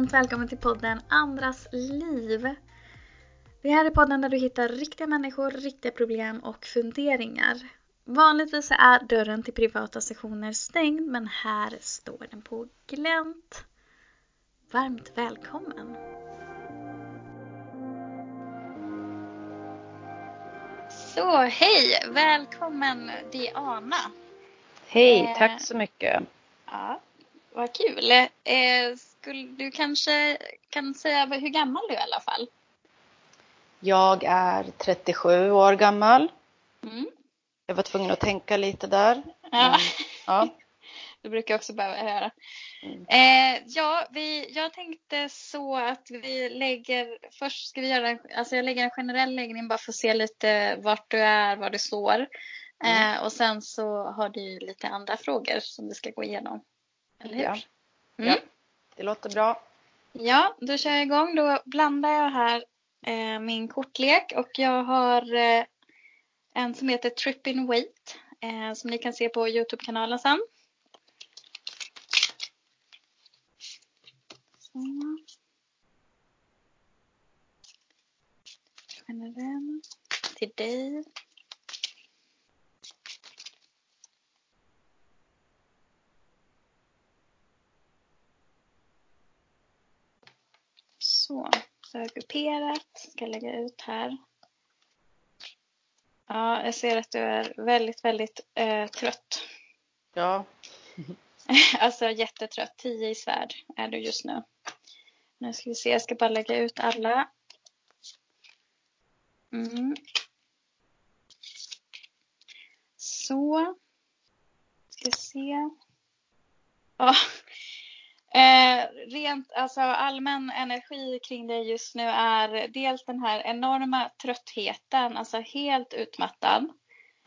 varmt välkommen till podden Andras liv. Det här är podden där du hittar riktiga människor, riktiga problem och funderingar. Vanligtvis är dörren till privata sessioner stängd men här står den på glänt. Varmt välkommen! Så hej! Välkommen Diana! Hej, eh, tack så mycket! Ja, vad kul! Eh, skulle du kanske kan säga hur gammal du är i alla fall? Jag är 37 år gammal. Mm. Jag var tvungen att tänka lite där. Ja. Men, ja. Det brukar jag också behöva höra. Mm. Eh, ja, vi, jag tänkte så att vi lägger, först ska vi göra, alltså jag lägger en generell läggning bara för att se lite vart du är, var du står. Mm. Eh, och sen så har du lite andra frågor som vi ska gå igenom. Eller hur? Ja. Mm. ja, det låter bra. Ja, då kör jag igång. Då blandar jag här eh, min kortlek och jag har eh, en som heter Trippin Weight eh, som ni kan se på Youtube-kanalen sen. Så. Generell till dig. Så, så har jag grupperat. Ska lägga ut här. Ja, jag ser att du är väldigt, väldigt eh, trött. Ja. alltså jättetrött. Tio i svärd är du just nu. Nu ska vi se, jag ska bara lägga ut alla. Mm. Så. Ska se. Ja, Eh, rent alltså allmän energi kring dig just nu är dels den här enorma tröttheten, alltså helt utmattad.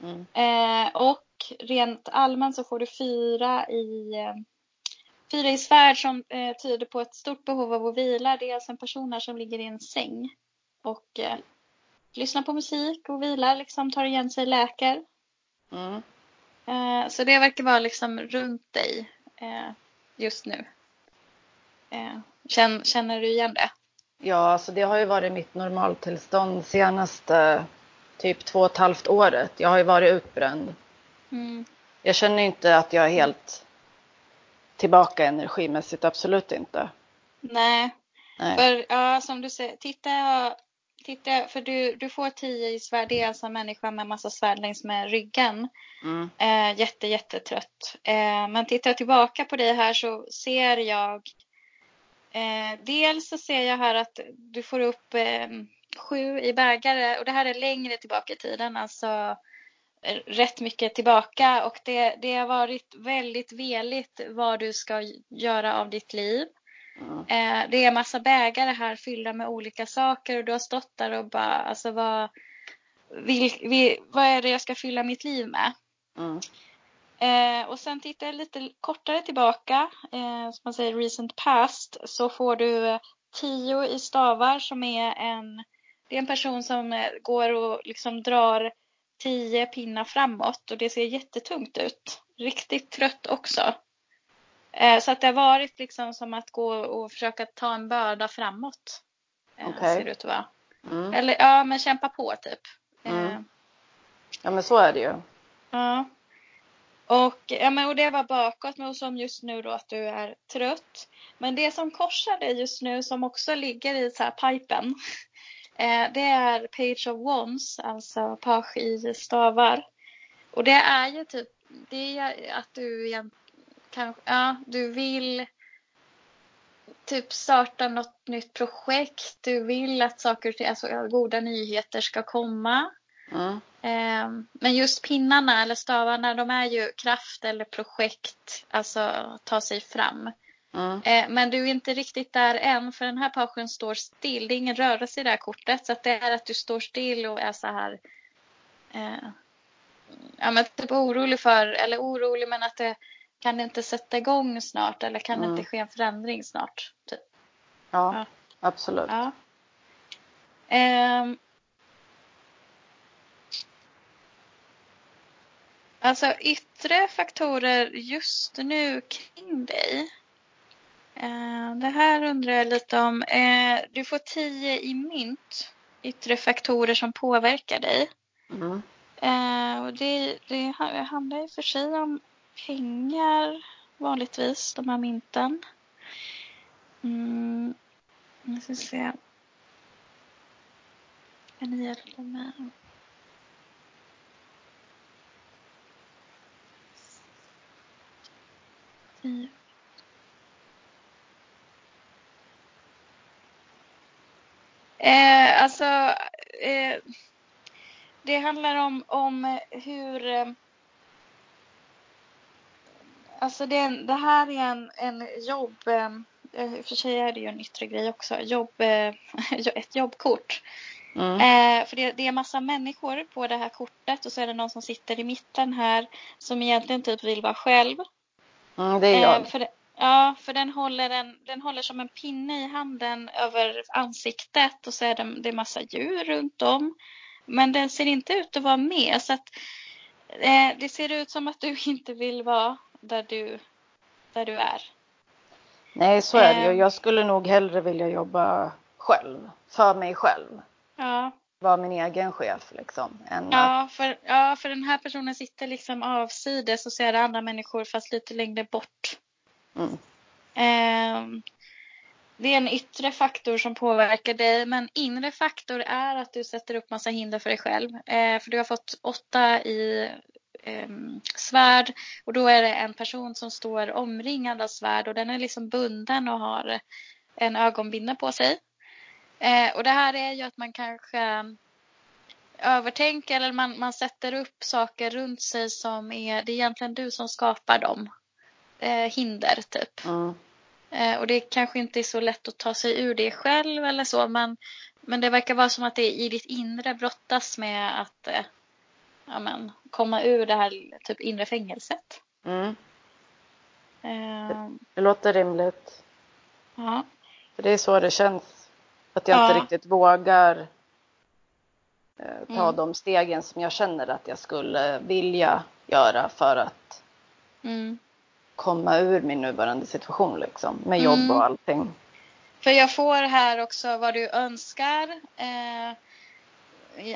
Mm. Eh, och rent allmänt så får du fyra i fyra i svärd som eh, tyder på ett stort behov av att vila. Det är alltså en person här som ligger i en säng och eh, lyssnar på musik och vilar, liksom tar igen sig, läker. Mm. Eh, så det verkar vara liksom runt dig eh, just nu. Eh, känner, du igen det? Ja, alltså det har ju varit mitt normaltillstånd senaste typ två och ett halvt året. Jag har ju varit utbränd. Mm. Jag känner inte att jag är helt tillbaka energimässigt, absolut inte. Nej, Nej. för ja, som du säger, titta, titta för du, du får tio i svärd, det är alltså en människa med massa svärd längs med ryggen. Mm. Eh, jätte, jättetrött. Eh, men tittar jag tillbaka på dig här så ser jag Eh, dels så ser jag här att du får upp eh, sju i bägare och det här är längre tillbaka i tiden, alltså eh, rätt mycket tillbaka och det, det har varit väldigt veligt vad du ska göra av ditt liv. Mm. Eh, det är massa bägare här fyllda med olika saker och du har stått där och bara, alltså vad, vill, vill, vad är det jag ska fylla mitt liv med? Mm. Eh, och sen tittar jag lite kortare tillbaka, eh, som man säger recent past, så får du tio i stavar som är en, det är en person som eh, går och liksom drar tio pinnar framåt och det ser jättetungt ut. Riktigt trött också. Eh, så att det har varit liksom som att gå och försöka ta en börda framåt. Eh, okay. Ser det ut att vara. Mm. Eller ja, men kämpa på typ. Mm. Eh. Ja men så är det ju. Ja. Och, ja, men, och det var bakåt men som just nu då att du är trött. Men det som korsar dig just nu som också ligger i så här pipen. Eh, det är Page of Wands, alltså page i stavar. Och det är ju typ, det är att du kanske, ja, du vill typ starta något nytt projekt. Du vill att saker och ting, alltså goda nyheter ska komma. Mm. Ehm, men just pinnarna eller stavarna de är ju kraft eller projekt, alltså ta sig fram. Mm. Men du är inte riktigt där än för den här pagen står still. Det är ingen rörelse i det här kortet så det är att du står still och är så här eh, ja, men typ orolig för, eller orolig men att det kan det inte sätta igång snart eller kan mm. det inte ske en förändring snart? Typ. Ja, ja, absolut. Ja. Um, Alltså yttre faktorer just nu kring dig. Eh, det här undrar jag lite om. Eh, du får tio i mynt, yttre faktorer som påverkar dig. Mm. Eh, och det, det handlar ju för sig om pengar vanligtvis, de här mynten. Mm. Nu ska vi se. Kan ni hjälpa mig? Tio. Eh, alltså, eh, det handlar om, om hur... Eh, alltså det, det, här är en, en jobb... Eh, och för sig är det ju en yttre grej också. Jobb, eh, ett jobbkort. Mm. Eh, för det, det är massa människor på det här kortet och så är det någon som sitter i mitten här som egentligen typ vill vara själv. Mm, det är jag. Eh, för det, Ja, för den håller, en, den håller som en pinne i handen över ansiktet och så är det, det är massa djur runt om. Men den ser inte ut att vara med så att eh, det ser ut som att du inte vill vara där du, där du är. Nej, så är det ju. Ehm. Jag skulle nog hellre vilja jobba själv, för mig själv. Ja. Vara min egen chef liksom. Ja, för, ja, för den här personen sitter liksom avsides och ser andra människor fast lite längre bort. Mm. Eh, det är en yttre faktor som påverkar dig men inre faktor är att du sätter upp massa hinder för dig själv. Eh, för du har fått åtta i eh, svärd och då är det en person som står omringad av svärd och den är liksom bunden och har en ögonbindel på sig. Eh, och det här är ju att man kanske övertänker eller man, man sätter upp saker runt sig som är, det är egentligen du som skapar dem eh, hinder typ. Mm. Eh, och det kanske inte är så lätt att ta sig ur det själv eller så men, men det verkar vara som att det i ditt inre brottas med att eh, ja, men, komma ur det här typ inre fängelset. Mm. Eh, det låter rimligt. Ja. För det är så det känns. Att jag ja. inte riktigt vågar eh, ta mm. de stegen som jag känner att jag skulle vilja göra för att mm komma ur min nuvarande situation liksom med jobb mm. och allting. För jag får här också vad du önskar. Eh,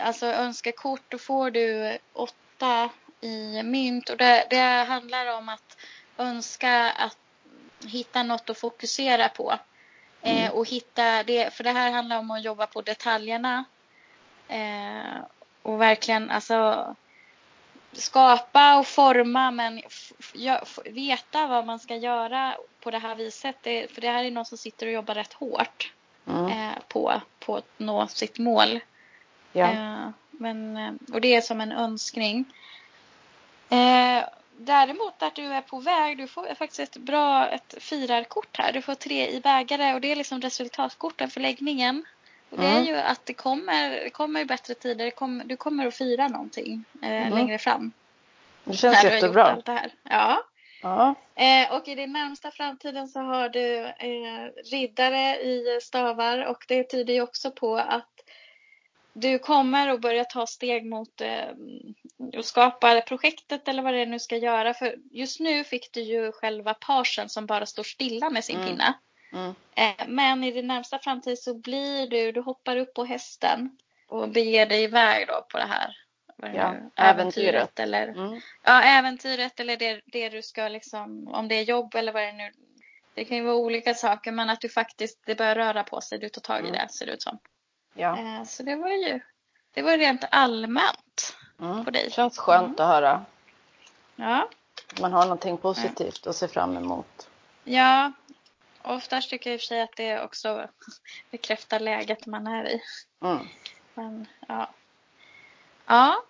alltså önskarkort, då får du åtta i mynt och det, det handlar om att önska att hitta något att fokusera på. Eh, mm. och hitta det, för det här handlar om att jobba på detaljerna. Eh, och verkligen alltså skapa och forma men veta vad man ska göra på det här viset. Det, för det här är någon som sitter och jobbar rätt hårt mm. eh, på, på att nå sitt mål. Ja. Eh, men, eh, och det är som en önskning. Eh, däremot att du är på väg, du får faktiskt ett bra ett firarkort här. Du får tre i bägare och det är liksom resultatkorten för läggningen. Och det är ju att det kommer, kommer bättre tider. Kom, du kommer att fira någonting eh, mm. längre fram. Det känns jättebra. allt det här. Ja. ja. Eh, och i den närmsta framtiden så har du eh, riddare i stavar och det tyder ju också på att du kommer att börja ta steg mot eh, att skapa projektet eller vad det är nu ska göra. För just nu fick du ju själva parsen som bara står stilla med sin mm. pinne. Mm. Eh, men i din närmsta framtid så blir du, du hoppar upp på hästen och beger dig iväg då på det här ja, äventyret. äventyret. eller mm. ja, äventyret eller det, det du ska liksom, om det är jobb eller vad det är nu. Det kan ju vara olika saker men att du faktiskt, det börjar röra på sig, du tar tag i mm. det ser det ut som. Ja. Eh, så det var ju, det var rent allmänt mm. på dig. Det känns skönt mm. att höra. Ja. Man har någonting positivt ja. att se fram emot. Ja, Oftast tycker jag i och för sig att det också bekräftar läget man är i. Mm. Men ja. Ja.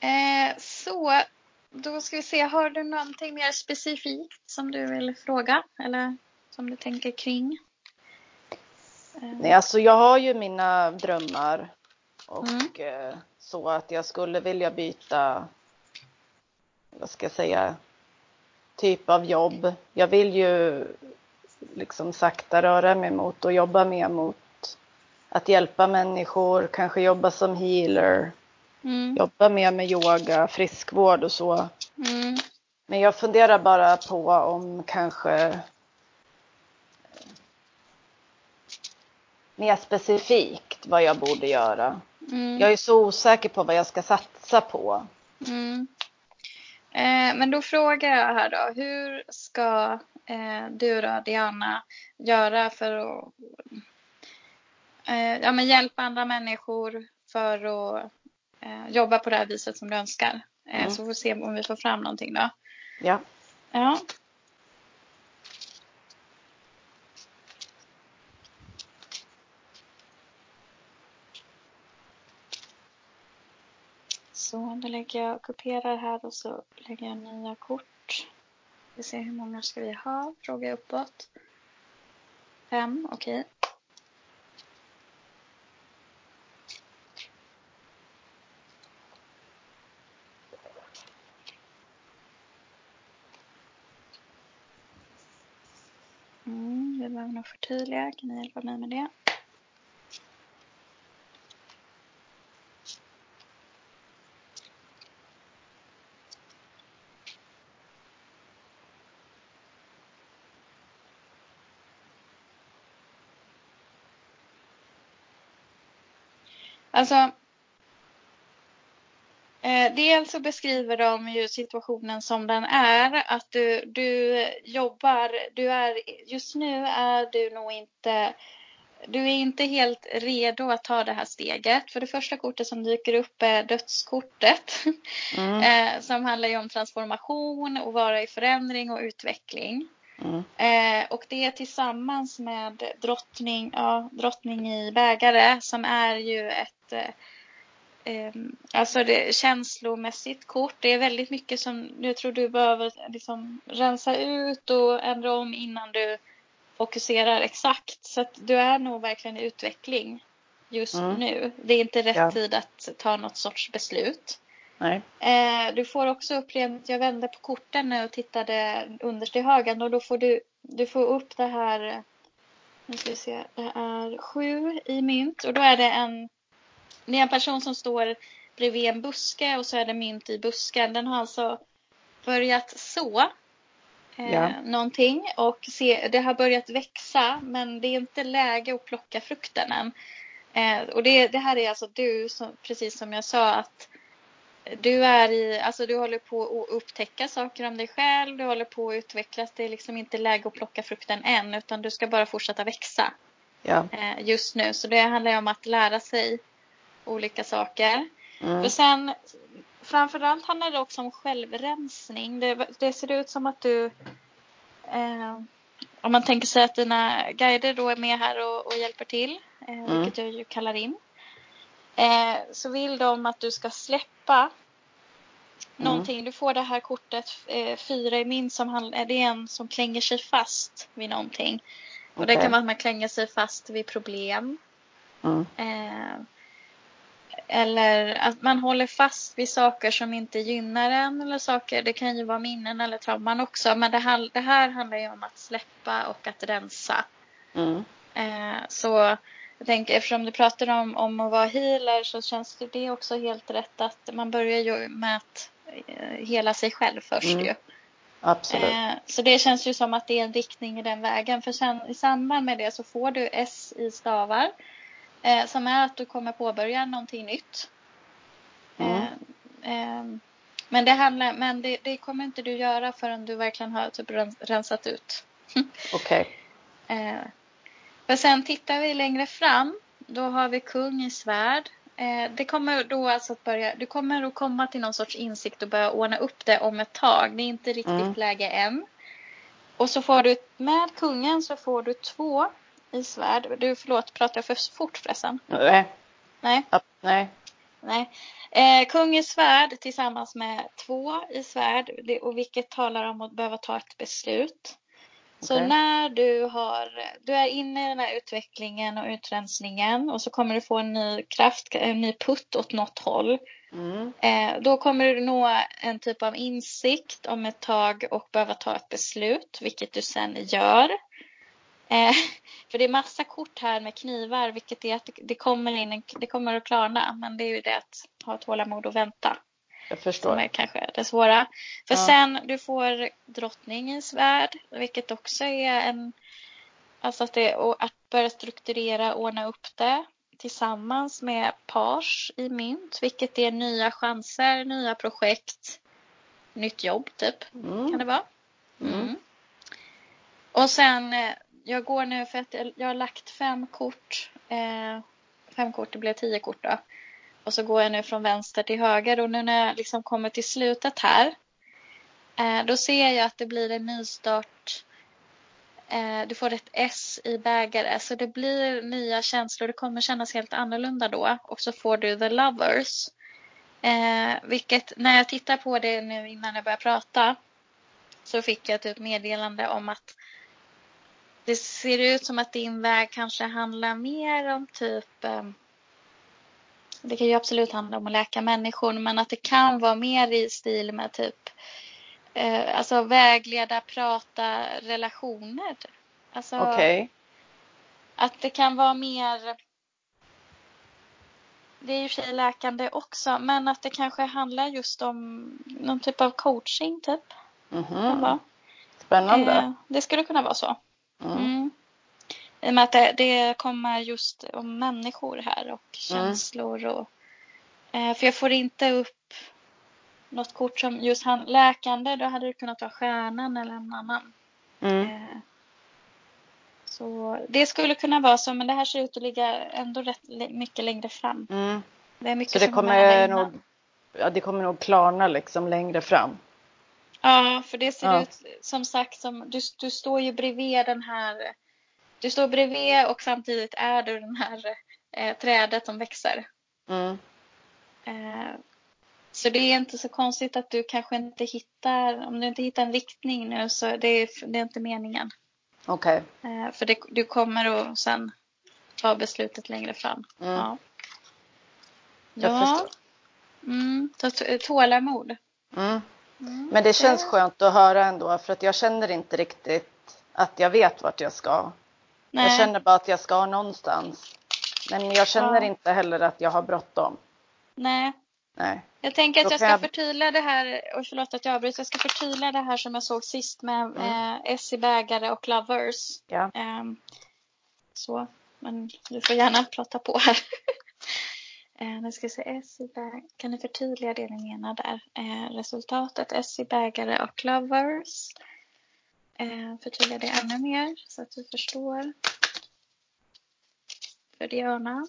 Eh, så då ska vi se, har du någonting mer specifikt som du vill fråga eller som du tänker kring? Eh. Nej, alltså jag har ju mina drömmar och mm. eh, så att jag skulle vilja byta, vad ska jag säga, typ av jobb. Jag vill ju liksom sakta röra mig mot och jobba mer mot att hjälpa människor, kanske jobba som healer, mm. jobba mer med yoga, friskvård och så. Mm. Men jag funderar bara på om kanske mer specifikt vad jag borde göra. Mm. Jag är så osäker på vad jag ska satsa på. Mm. Eh, men då frågar jag här då, hur ska eh, du då, Diana, göra för att eh, ja, men hjälpa andra människor för att eh, jobba på det här viset som du önskar? Eh, mm. Så får vi se om vi får fram någonting då. Ja. Ja. Så, då lägger jag, kopierar här och så lägger jag nya kort. Vi ser hur många ska vi ha? Fråga uppåt. Fem, okej. Okay. Mm, vi behöver nog förtydliga. Kan ni hjälpa mig med det? Alltså, eh, dels så beskriver de ju situationen som den är. Att du, du jobbar, du är, just nu är du nog inte du är inte helt redo att ta det här steget. För det första kortet som dyker upp är dödskortet. Mm. eh, som handlar ju om transformation och vara i förändring och utveckling. Mm. Eh, och det tillsammans med drottning, ja, drottning i bägare som är ju ett eh, alltså det, känslomässigt kort. Det är väldigt mycket som jag tror du behöver liksom rensa ut och ändra om innan du fokuserar exakt. Så att du är nog verkligen i utveckling just mm. nu. Det är inte rätt ja. tid att ta något sorts beslut. Nej. Eh, du får också uppleva att jag vände på korten nu och tittade underst i högen och då får du, du får upp det här, nu ska vi se, det är sju i mynt och då är det en, det är en person som står bredvid en buske och så är det mynt i busken. Den har alltså börjat så eh, ja. någonting och se, det har börjat växa men det är inte läge att plocka frukten än. Eh, och det, det här är alltså du, som, precis som jag sa, att du är i, alltså du håller på att upptäcka saker om dig själv, du håller på att utvecklas. Det är liksom inte läge att plocka frukten än, utan du ska bara fortsätta växa ja. Eh, just nu. Så det handlar om att lära sig olika saker. Mm. För sen, framförallt handlar det också om självrensning. Det, det ser ut som att du, eh, om man tänker sig att dina guider då är med här och, och hjälper till, eh, mm. vilket jag ju kallar in eh, så vill de att du ska släppa mm. någonting. Du får det här kortet eh, fyra i min som handlar, det är en som klänger sig fast vid någonting. Och okay. det kan vara att man klänger sig fast vid problem. Mm. Eh, eller att man håller fast vid saker som inte gynnar en eller saker. Det kan ju vara minnen eller trauman också. Men det här, det här handlar ju om att släppa och att rensa. Mm. Eh, så jag tänker eftersom du pratar om, om att vara healer så känns det, det också helt rätt att man börjar ju med att eh, hela sig själv först mm. ju. Absolut. Eh, så det känns ju som att det är en riktning i den vägen. För sen i samband med det så får du S i stavar. Eh, som är att du kommer påbörja någonting nytt. Mm. Eh, eh men det, handlar, men det, det, kommer inte du göra förrän du verkligen har typ rensat ut. Okej. Okay. För sen tittar vi längre fram. Då har vi kung i svärd. Eh, det kommer då alltså att börja, du kommer att komma till någon sorts insikt och börja ordna upp det om ett tag. Det är inte riktigt mm. läge än. Och så får du, med kungen så får du två i svärd. Du, förlåt, pratar jag för fort förresten? Nej. Nej. Ja, nej. Nej. Eh, kung i svärd tillsammans med två i svärd. Det, och vilket talar om att behöva ta ett beslut. Så när du, har, du är inne i den här utvecklingen och utrensningen och så kommer du få en ny kraft, en ny putt åt något håll. Mm. Eh, då kommer du nå en typ av insikt om ett tag och behöva ta ett beslut, vilket du sen gör. Eh, för det är massa kort här med knivar, vilket är att det kommer, in det kommer att klarna. Men det är ju det att ha tålamod och vänta. Jag förstår. Som är kanske det svåra. För ja. sen du får drottningens värld, vilket också är en... Alltså att det, och att börja strukturera, ordna upp det tillsammans med pars i mynt, vilket är nya chanser, nya projekt, nytt jobb typ. Mm. Kan det vara? Mm. mm. Och sen, eh, jag går nu för att jag har lagt fem kort. Eh, fem kort, det blev tio kort då. Och så går jag nu från vänster till höger och nu när jag liksom kommer till slutet här. Eh, då ser jag att det blir en nystart. Eh, du får ett S i bägare så det blir nya känslor. Det kommer kännas helt annorlunda då. Och så får du the lovers. Eh, vilket när jag tittar på det nu innan jag börjar prata. Så fick jag typ meddelande om att det ser ut som att din väg kanske handlar mer om typ eh, det kan ju absolut handla om att läka människor men att det kan vara mer i stil med typ eh, alltså vägleda, prata, relationer. Alltså, okay. Att det kan vara mer det är ju för sig läkande också, men att det kanske handlar just om någon typ av coaching typ. Mm -hmm. Spännande. Eh, det skulle kunna vara så. Mm. Mm. I och med att det, det, kommer just om människor här och mm. känslor och eh, för jag får inte upp något kort som just han, läkande, då hade det kunnat vara stjärnan eller en annan. Mm. Eh, så det skulle kunna vara så, men det här ser ut att ligga ändå rätt mycket längre fram. Mm. Det är mycket så det kommer, nog, ja, det kommer nog klarna liksom längre fram? Ja, för det ser ja. ut som sagt som du, du står ju bredvid den här. Du står bredvid och samtidigt är du den här eh, trädet som växer. Mm. Eh, så det är inte så konstigt att du kanske inte hittar, om du inte hittar en riktning nu så det är det är inte meningen. Okej. Okay. Eh, för det, du kommer att sen ta beslutet längre fram. Mm. Ja. Jag ja. förstår. Mm, tålamod. Mm. Mm. Men det känns skönt att höra ändå för att jag känner inte riktigt att jag vet vart jag ska. Nej. Jag känner bara att jag ska någonstans. Men jag känner ja. inte heller att jag har bråttom. Nej. Nej. Jag tänker att jag ska jag... förtydliga det här, och förlåt att jag avbryter, jag ska förtydliga det här som jag såg sist med mm. eh, Essie bägare och Lovers. Ja. Eh, så, men du får gärna prata på här. Eh, nu ska vi se, S kan ni förtydliga det ni menar där? Eh, resultatet i bägare och lovers. Eh, förtydliga det ännu mer så att vi förstår. För Diana.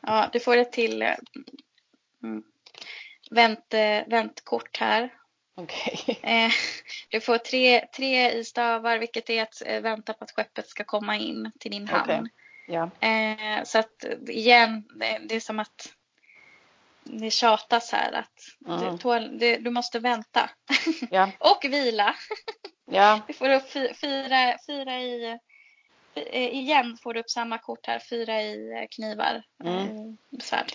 Ja, du får ett till eh, mm vänt, väntkort här. Okay. Eh, du får tre, tre i stavar vilket är att eh, vänta på att skeppet ska komma in till din hamn. Okay. Ja. Eh, så att igen, det, det, är som att det tjatas här att mm. du, tål, du, du, måste vänta. Ja. och vila. ja. Du får upp fyra, fyra i igen får du upp samma kort här, fyra i knivar. Mm. Svärd.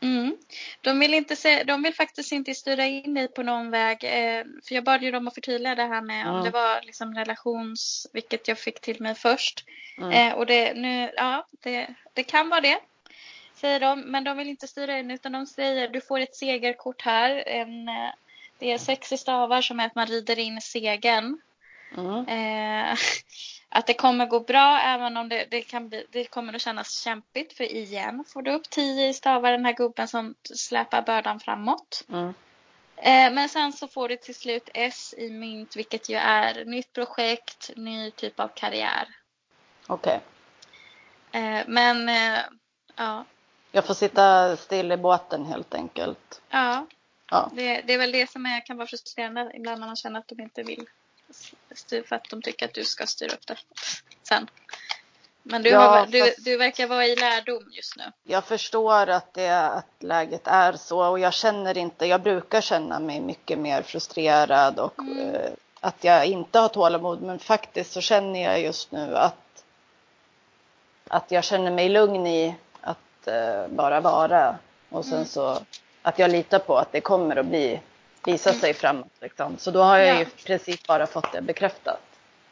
Mm. De, vill inte se, de vill faktiskt inte styra in dig på någon väg. Eh, för jag bad ju dem att förtydliga det här med mm. om det var liksom relations, vilket jag fick till mig först. Mm. Eh, och det, nu, ja, det, det kan vara det. Säger de, men de vill inte styra in utan de säger du får ett segerkort här. En, eh, det är sex stavar som är att man rider in segern. Mm. Eh, att det kommer gå bra även om det, det, kan bli, det kommer att kännas kämpigt. För igen får du upp tio i stavar den här gubben som släpar bördan framåt. Mm. Eh, men sen så får du till slut S i mynt vilket ju är nytt projekt, ny typ av karriär. Okej. Okay. Eh, men eh, ja. Jag får sitta still i båten helt enkelt. Ja. ja. Det, det är väl det som är, kan vara frustrerande ibland när man känner att de inte vill för att de tycker att du ska styra upp det sen. Men du, ja, har, du, du verkar vara i lärdom just nu. Jag förstår att, det, att läget är så och jag känner inte, jag brukar känna mig mycket mer frustrerad och mm. eh, att jag inte har tålamod men faktiskt så känner jag just nu att, att jag känner mig lugn i att eh, bara vara och sen mm. så att jag litar på att det kommer att bli visa sig framåt. Liksom. Så då har jag ja. ju precis bara fått det bekräftat.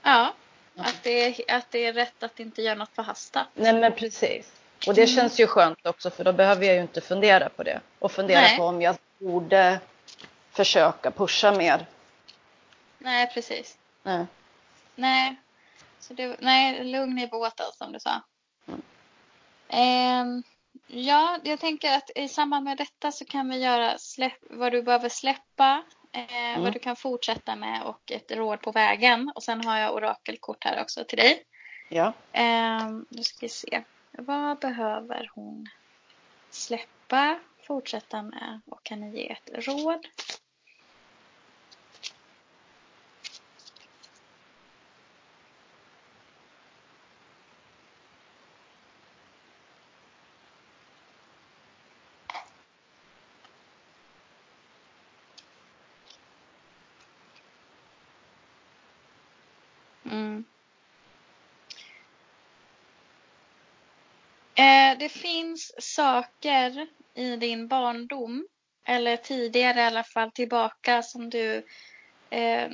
Ja, att det är, att det är rätt att inte göra något förhastat. Nej men precis. Och det mm. känns ju skönt också för då behöver jag ju inte fundera på det. Och fundera Nej. på om jag borde försöka pusha mer. Nej precis. Nej. Nej. Så det, nej, lugn i båten som du sa. Mm. Eh, ja, jag tänker att i samband med detta så kan vi göra släpp, vad du behöver släppa eh, mm. vad du kan fortsätta med och ett råd på vägen. Och sen har jag orakelkort här också till dig. Ja. Eh, nu ska vi se. Vad behöver hon släppa, fortsätta med och kan ni ge ett råd? Eh, det finns saker i din barndom, eller tidigare i alla fall tillbaka, som du eh,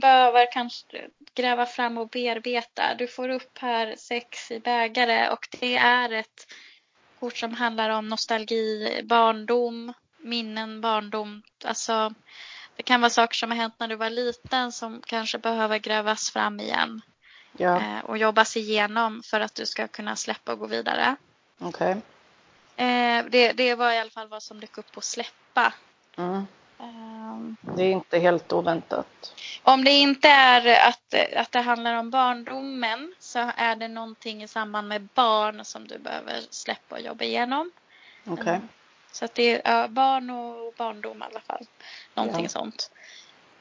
behöver kanske gräva fram och bearbeta. Du får upp här sex i bägare och det är ett kort som handlar om nostalgi, barndom, minnen, barndom. Alltså, det kan vara saker som har hänt när du var liten som kanske behöver grävas fram igen ja. Eh, och jobbas igenom för att du ska kunna släppa och gå vidare. Okej. Okay. Eh, det, det var i alla fall vad som dök upp på släppa. Mm. Um, det är inte helt oväntat. Om det inte är att, att det handlar om barndomen så är det någonting i samband med barn som du behöver släppa och jobba igenom. Okej. Okay. Um, så att det är barn och barndom i alla fall. Någonting ja. sånt.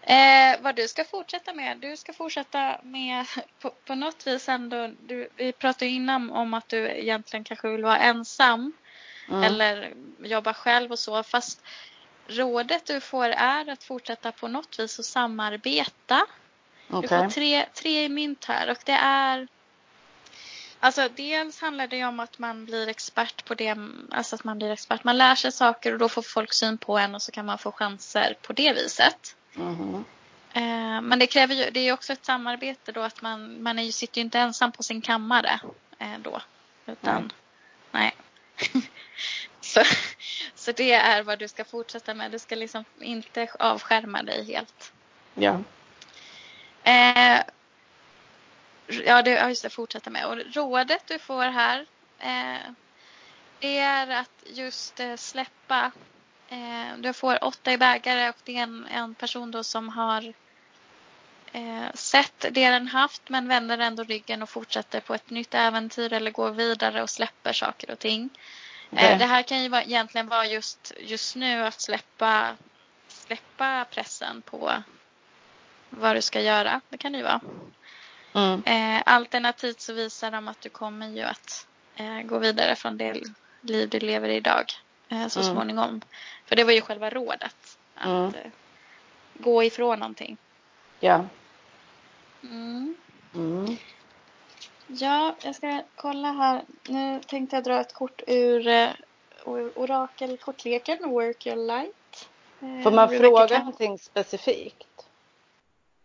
Eh, vad du ska fortsätta med? Du ska fortsätta med på, på något vis ändå. Du, vi pratade innan om att du egentligen kanske vill vara ensam. Mm. Eller jobba själv och så. Fast rådet du får är att fortsätta på något vis och samarbeta. Okay. Du får tre, tre mynt här och det är Alltså dels handlar det om att man blir expert på det, alltså att man blir expert. Man lär sig saker och då får folk syn på en och så kan man få chanser på det viset. Mm. Men det kräver ju, det är också ett samarbete då att man, man är ju, sitter ju inte ensam på sin kammare eh, då. Utan, mm. nej. så, så det är vad du ska fortsätta med. Du ska liksom inte avskärma dig helt. Ja. Eh, ja, det, ja, just det, fortsätta med. Och rådet du får här eh, det är att just eh, släppa du får åtta i bägare och det är en, en person då som har eh, sett det den haft men vänder ändå ryggen och fortsätter på ett nytt äventyr eller går vidare och släpper saker och ting. Okay. Eh, det här kan ju vara, egentligen vara just, just nu att släppa, släppa pressen på vad du ska göra. Det kan det ju vara. Mm. Eh, alternativt så visar de att du kommer ju att eh, gå vidare från det liv du lever idag eh, så mm. småningom. För det var ju själva rådet. Att mm. eh, gå ifrån någonting. Ja. Mm. Mm. Ja, jag ska kolla här. Nu tänkte jag dra ett kort ur uh, orakelkortleken Work Your Light. Eh, Får man fråga kan... någonting specifikt?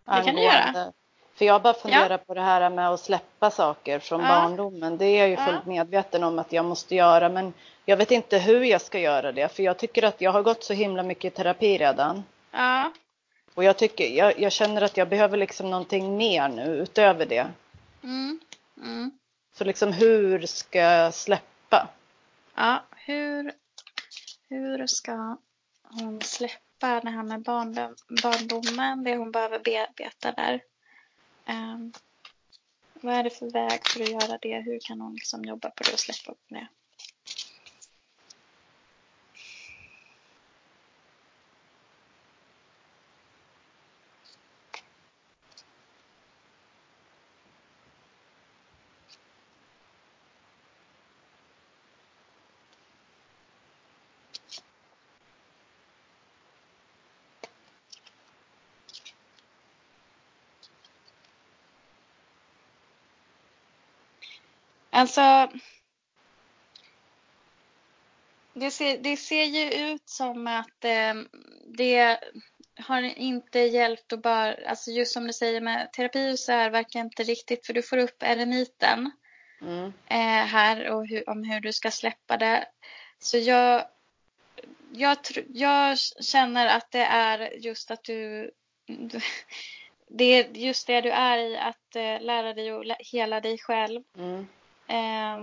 Det kan du göra. För jag bara funderar ja. på det här med att släppa saker från ja. barndomen. Det är jag ju ja. fullt medveten om att jag måste göra. Men jag vet inte hur jag ska göra det. För jag tycker att jag har gått så himla mycket i terapi redan. Ja. Och jag, tycker, jag, jag känner att jag behöver liksom någonting mer nu utöver det. Mm. Mm. Så liksom hur ska jag släppa? Ja, hur, hur ska hon släppa det här med barndom, barndomen, det hon behöver bearbeta där? Um, vad är det för väg för att göra det? Hur kan hon liksom jobba på det och släppa upp det? Alltså. Det ser, det ser ju ut som att eh, det, har inte hjälpt att bara, alltså just som du säger med terapi så här verkar inte riktigt för du får upp eremiten mm. eh, här och hur, om hur du ska släppa det. Så jag, jag, jag känner att det är just att du, det är just det du är i att eh, lära dig att hela dig själv. Mm. Eh,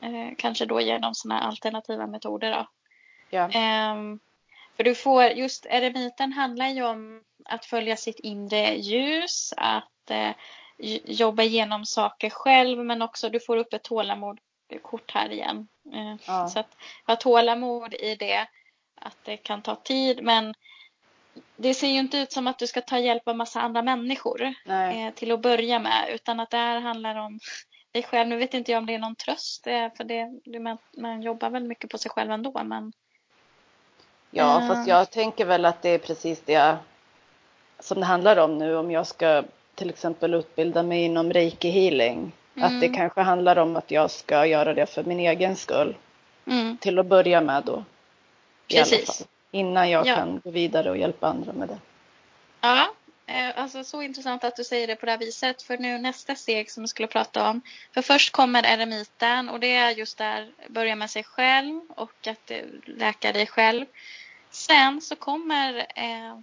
eh, kanske då genom sådana alternativa metoder då. Ja. Um, för du får, just eremiten handlar ju om att följa sitt inre ljus, att eh, jobba igenom saker själv men också du får upp ett tålamodkort här igen. Eh, ja. Så att ha tålamod i det, att det kan ta tid men det ser ju inte ut som att du ska ta hjälp av massa andra människor eh, till att börja med utan att det här handlar om dig själv. Nu vet inte jag om det är någon tröst eh, för det, man, man jobbar väl mycket på sig själv ändå men Ja, uh. fast jag tänker väl att det är precis det som det handlar om nu om jag ska till exempel utbilda mig inom reiki healing. Mm. Att det mm. kanske handlar om att jag ska göra det för min egen skull. Mm. Till att börja med då. Precis. Innan jag ja. kan gå vidare och hjälpa andra med det. Ja, alltså så intressant att du säger det på det här viset. För nu nästa steg som jag skulle prata om. För först kommer eremiten och det är just där börja med sig själv och att eh, läka dig själv. Sen så kommer eh,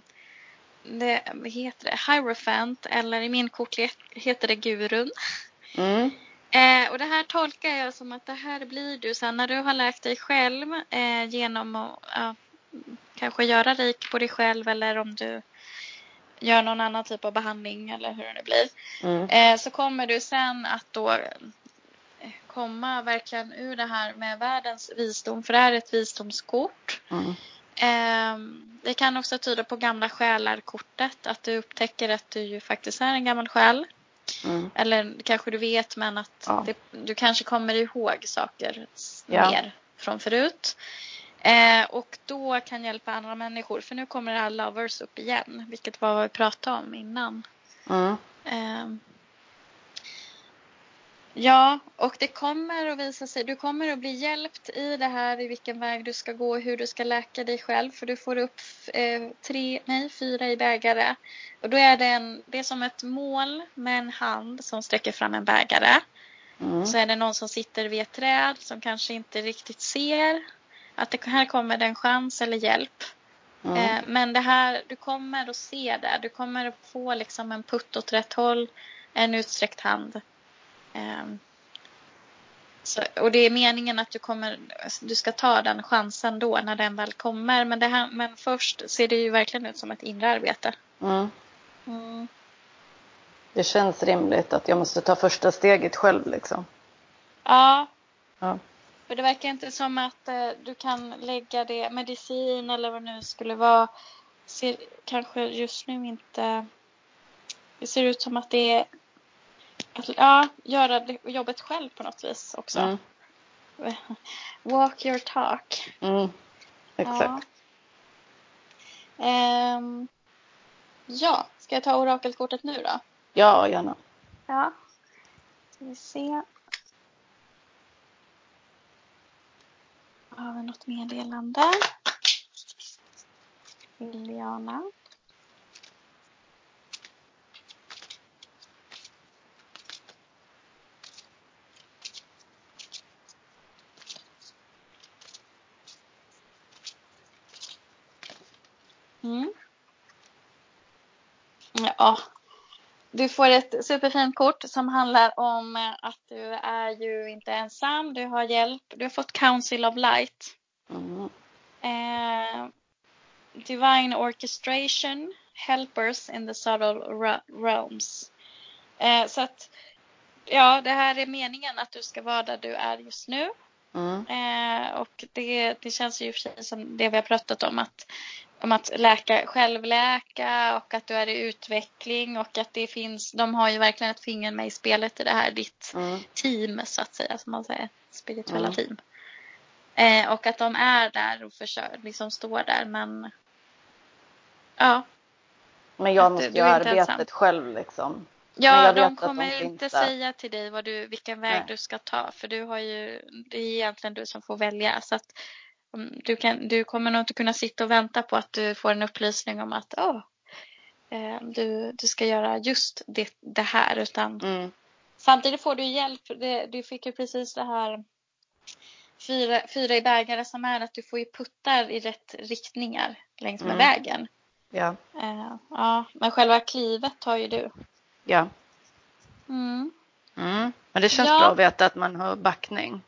det, heter det, Hierophant eller i min kortlek heter det Gurun. Mm. Eh, och det här tolkar jag som att det här blir du sen när du har läkt dig själv eh, genom att eh, kanske göra rik på dig själv eller om du gör någon annan typ av behandling eller hur det nu blir. Mm. Eh, så kommer du sen att då eh, komma verkligen ur det här med världens visdom för det här är ett visdomskort. Mm. Ehm, det kan också tyda på gamla själar-kortet. Att du upptäcker att du ju faktiskt är en gammal själ. Mm. Eller kanske du vet men att ja. det, du kanske kommer ihåg saker ja. mer från förut. Eh, och då kan hjälpa andra människor. För nu kommer det här lovers upp igen. Vilket var vad vi pratade om innan. Mm. Eh, Ja, och det kommer att visa sig. Du kommer att bli hjälpt i det här i vilken väg du ska gå och hur du ska läka dig själv. För du får upp eh, tre, nej, fyra i bägare. Och då är det, en, det är som ett mål med en hand som sträcker fram en bägare. Mm. Så är det någon som sitter vid ett träd som kanske inte riktigt ser att det här kommer det en chans eller hjälp. Mm. Eh, men det här, du kommer att se det. Du kommer att få liksom en putt åt rätt håll, en utsträckt hand. Ehm, så, och det är meningen att du, kommer, du ska ta den chansen då när den väl kommer. Men, det här, men först ser det ju verkligen ut som ett inre arbete. Mm. Mm. Det känns rimligt att jag måste ta första steget själv liksom. Ja. ja. För det verkar inte som att eh, du kan lägga det, medicin eller vad det nu skulle vara. Ser kanske just nu inte... Det ser ut som att det är ja, göra jobbet själv på något vis också. Mm. Walk your talk. Mm, exakt. Ja. Um, ja, ska jag ta orakelkortet nu då? Ja, gärna. Ja. Ska vi se. Har vi något meddelande? Liliana. Mm. Ja. Du får ett superfint kort som handlar om eh, att du är ju inte ensam. Du har hjälp. Du har fått Council of Light. Mm. Eh, Divine Orchestration. Helpers in the subtle realms. Eh, så att ja, det här är meningen att du ska vara där du är just nu. Mm. Eh, och det, det känns ju för sig som det vi har pratat om att om att läka, självläka och att du är i utveckling och att det finns, de har ju verkligen ett finger med i spelet i det här, ditt mm. team så att säga, som man säger, spirituella mm. team. Eh, och att de är där och försöker, liksom står där men ja. Men jag måste ju arbetet ensam. själv liksom. Ja, de kommer de inte säga till dig vad du, vilken väg Nej. du ska ta för du har ju, det är egentligen du som får välja så att du, kan, du kommer nog inte kunna sitta och vänta på att du får en upplysning om att oh, du, du ska göra just det, det här. Utan mm. Samtidigt får du hjälp. Du fick ju precis det här fyra, fyra i bägare som är att du får ju puttar i rätt riktningar längs med mm. vägen. Ja. Uh, ja. Men själva klivet tar ju du. Ja. Mm. Mm. Men det känns ja. bra att veta att man har backning.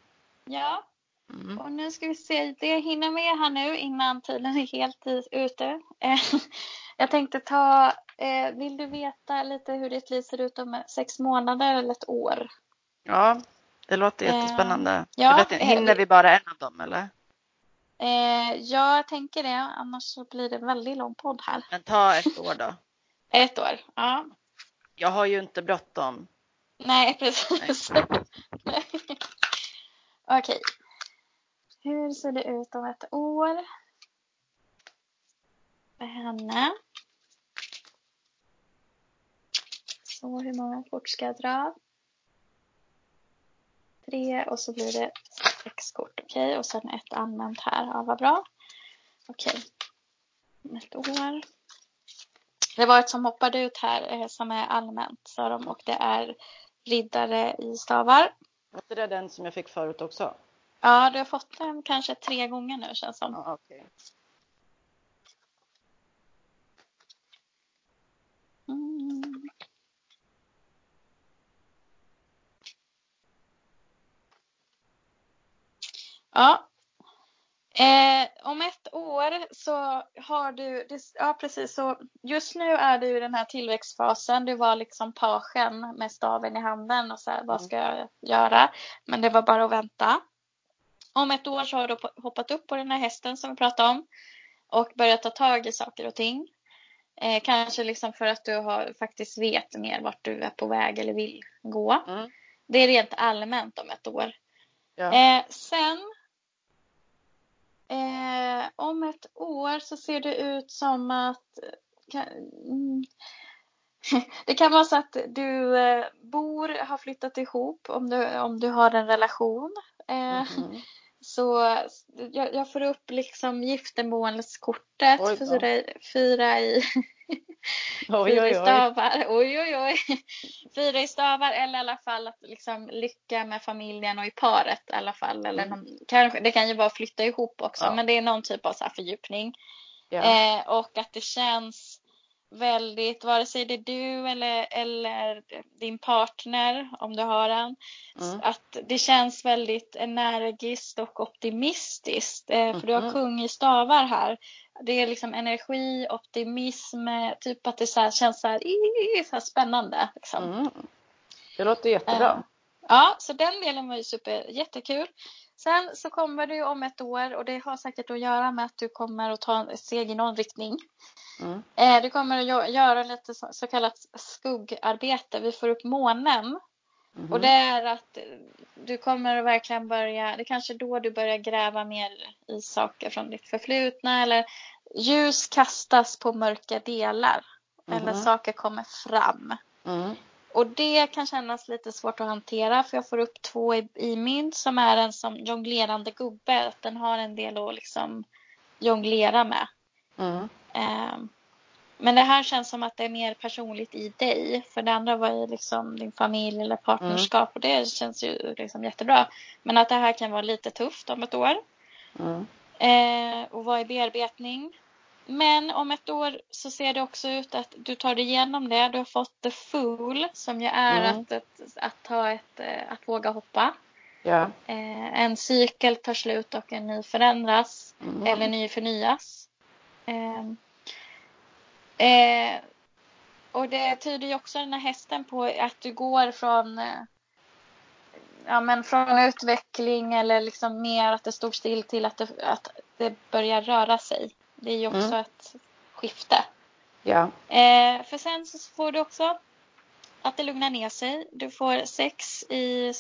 Ja. Mm. Och nu ska vi se, det hinner med här nu innan tiden är helt ute. Eh, jag tänkte ta, eh, vill du veta lite hur ditt liv ser ut om sex månader eller ett år? Ja, det låter jättespännande. Eh, ja, vet, hinner vi bara en av dem eller? Ja, jag tänker det. Annars så blir det en väldigt lång podd här. Men ta ett år då. ett år, ja. Jag har ju inte bråttom. Nej, precis. Nej. Okej. Hur ser det ut om ett år? För henne. Så, hur många kort ska jag dra? Tre och så blir det sex kort. Okej, okay. och sen ett använt här. Ja, vad bra. Okej. Okay. Ett år. Det var ett som hoppade ut här eh, som är allmänt, sa de. Och det är riddare i stavar. Var det den som jag fick förut också? Ja, du har fått den kanske tre gånger nu känns som. Ja, okay. mm. Ja. Eh, om ett år så har du, ja precis så just nu är du i den här tillväxtfasen. Du var liksom pagen med staven i handen och så här, vad mm. ska jag göra? Men det var bara att vänta. Om ett år så har du hoppat upp på den här hästen som vi pratade om och börjat ta tag i saker och ting. Eh, kanske liksom för att du har, faktiskt vet mer vart du är på väg eller vill gå. Mm. Det är rent allmänt om ett år. Ja. Eh, sen eh, om ett år så ser det ut som att kan, mm, det kan vara så att du eh, bor, har flyttat ihop om du, om du har en relation. Mm -hmm. Så jag, jag, får upp liksom giftermålskortet för fyra, fyra i oj, fyra i stavar. Oj, oj, oj. Fyra i stavar eller i alla fall att liksom lycka med familjen och i paret i alla fall. Eller mm. någon, kanske, det kan ju vara flytta ihop också ja. men det är någon typ av så fördjupning. Ja. Eh, och att det känns väldigt, vare sig det är du eller, eller din partner om du har en, mm. att det känns väldigt energiskt och optimistiskt. Eh, för du har mm-hmm. kung i stavar här. Det är liksom energi, optimism, typ att det så känns så här, så här spännande. Liksom. Mm. Det låter jättebra. Ja, så den delen var ju super, jättekul. Sen så kommer du om ett år och det har säkert att göra med att du kommer att ta ett steg i någon riktning. Mm. Eh, du kommer att göra lite så, kallat skuggarbete. Vi får upp månen. Mm. Och det är att du kommer att verkligen börja, det är kanske då du börjar gräva mer i saker från ditt förflutna eller ljus kastas på mörka delar. Mm. Eller saker kommer fram. Och det kan kännas lite svårt att hantera för jag får upp två i, i mynt som är en som jonglerande gubbe. Den har en del att liksom jonglera med. Mm. Um, men det här känns som att det är mer personligt i dig. För det andra var ju liksom din familj eller partnerskap mm. och det känns ju liksom jättebra. Men att det här kan vara lite tufft om ett år. Mm. Eh, och vara i bearbetning. Men om ett år så ser det också ut att du tar dig igenom det. Du har fått the fool som ju är mm. att, att, att, ta ett, eh, att våga hoppa. Ja. Eh, en cykel tar slut och en ny förändras. Mm. Eller ny förnyas. Eh, eh, och det tyder ju också den här hästen på att du går från eh, ja, men från utveckling eller liksom mer att det stod still till att det, att det börjar röra sig. Det är ju också mm. ett skifte. Ja. Eh, för sen så får du också att det lugnar ner sig. Du får sex i,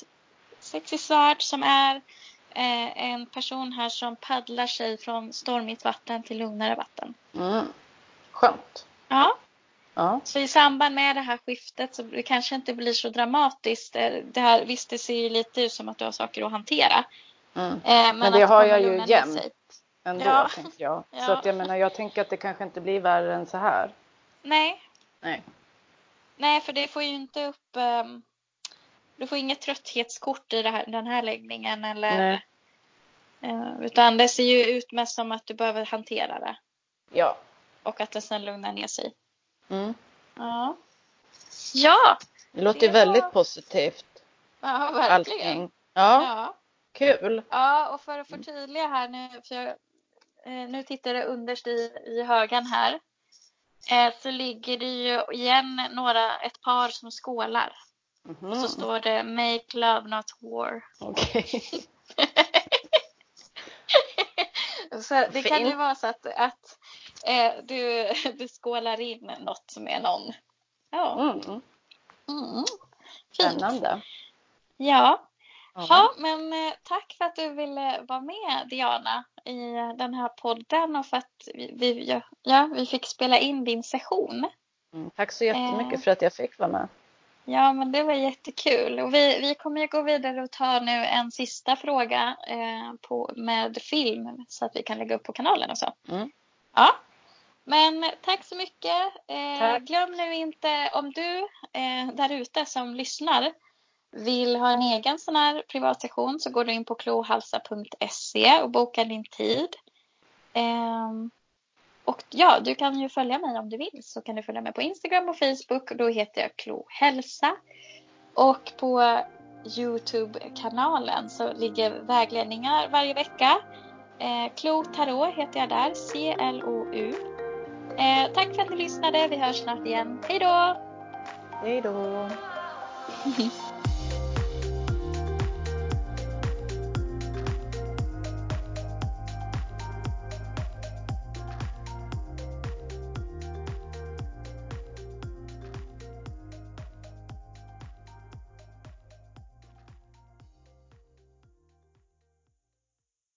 sex i svärd som är eh, en person här som paddlar sig från stormigt vatten till lugnare vatten. Mm. Skönt. Ja. ja. Så i samband med det här skiftet så det kanske inte blir så dramatiskt. Eh, det här, visst, det ser ju lite ut som att du har saker att hantera. Mm. Eh, men, men, det har jag ju jämt. Ändå, ja. tänker jag. Ja. Så att jag menar, jag tänker att det kanske inte blir värre än så här. Nej. Nej. Nej, för det får ju inte upp... Um, du får inget trötthetskort i här, den här läggningen eller... Nej. Uh, utan det ser ju ut mest som att du behöver hantera det. Ja. Och att det sen lugnar ner sig. Mm. Ja. Ja. Det låter det var... väldigt positivt. Ja, verkligen. Allting. Ja. ja. Kul. Ja, och för att förtydliga här nu, för jag, nu tittar det underst i, i högen här. Eh, så ligger det ju igen några, ett par som skålar. Mm -hmm. Och så mhm. står det Make love not war. Okej. Okay. så det Fint. kan ju vara så att, att eh, du, du skålar in något med någon. Ja. Mm. Mm. Spännande. Ja. Ja, men eh, tack för att du ville vara med Diana i den här podden och för att vi, vi ja, vi fick spela in din session. Mm, tack så jättemycket eh, för att jag fick vara med. Ja, men det var jättekul. Och vi, vi kommer ju gå vidare och ta nu en sista fråga eh, på, med film så att vi kan lägga upp på kanalen och så. Mm. Ja, men tack så mycket. Eh, tack. Glöm nu inte om du eh, där ute som lyssnar vill ha en egen sån här privatsession så går du in på klohalsa.se och bokar din tid. Um, och ja, du kan ju följa mig om du vill så kan du följa mig på Instagram och Facebook och då heter jag Klohälsa. Och på Youtube-kanalen så ligger vägledningar varje vecka. Eh, Klo Tarot heter jag där, C-L-O-U. Eh, tack för att ni lyssnade, vi hörs snart igen. Hej då! Hej då!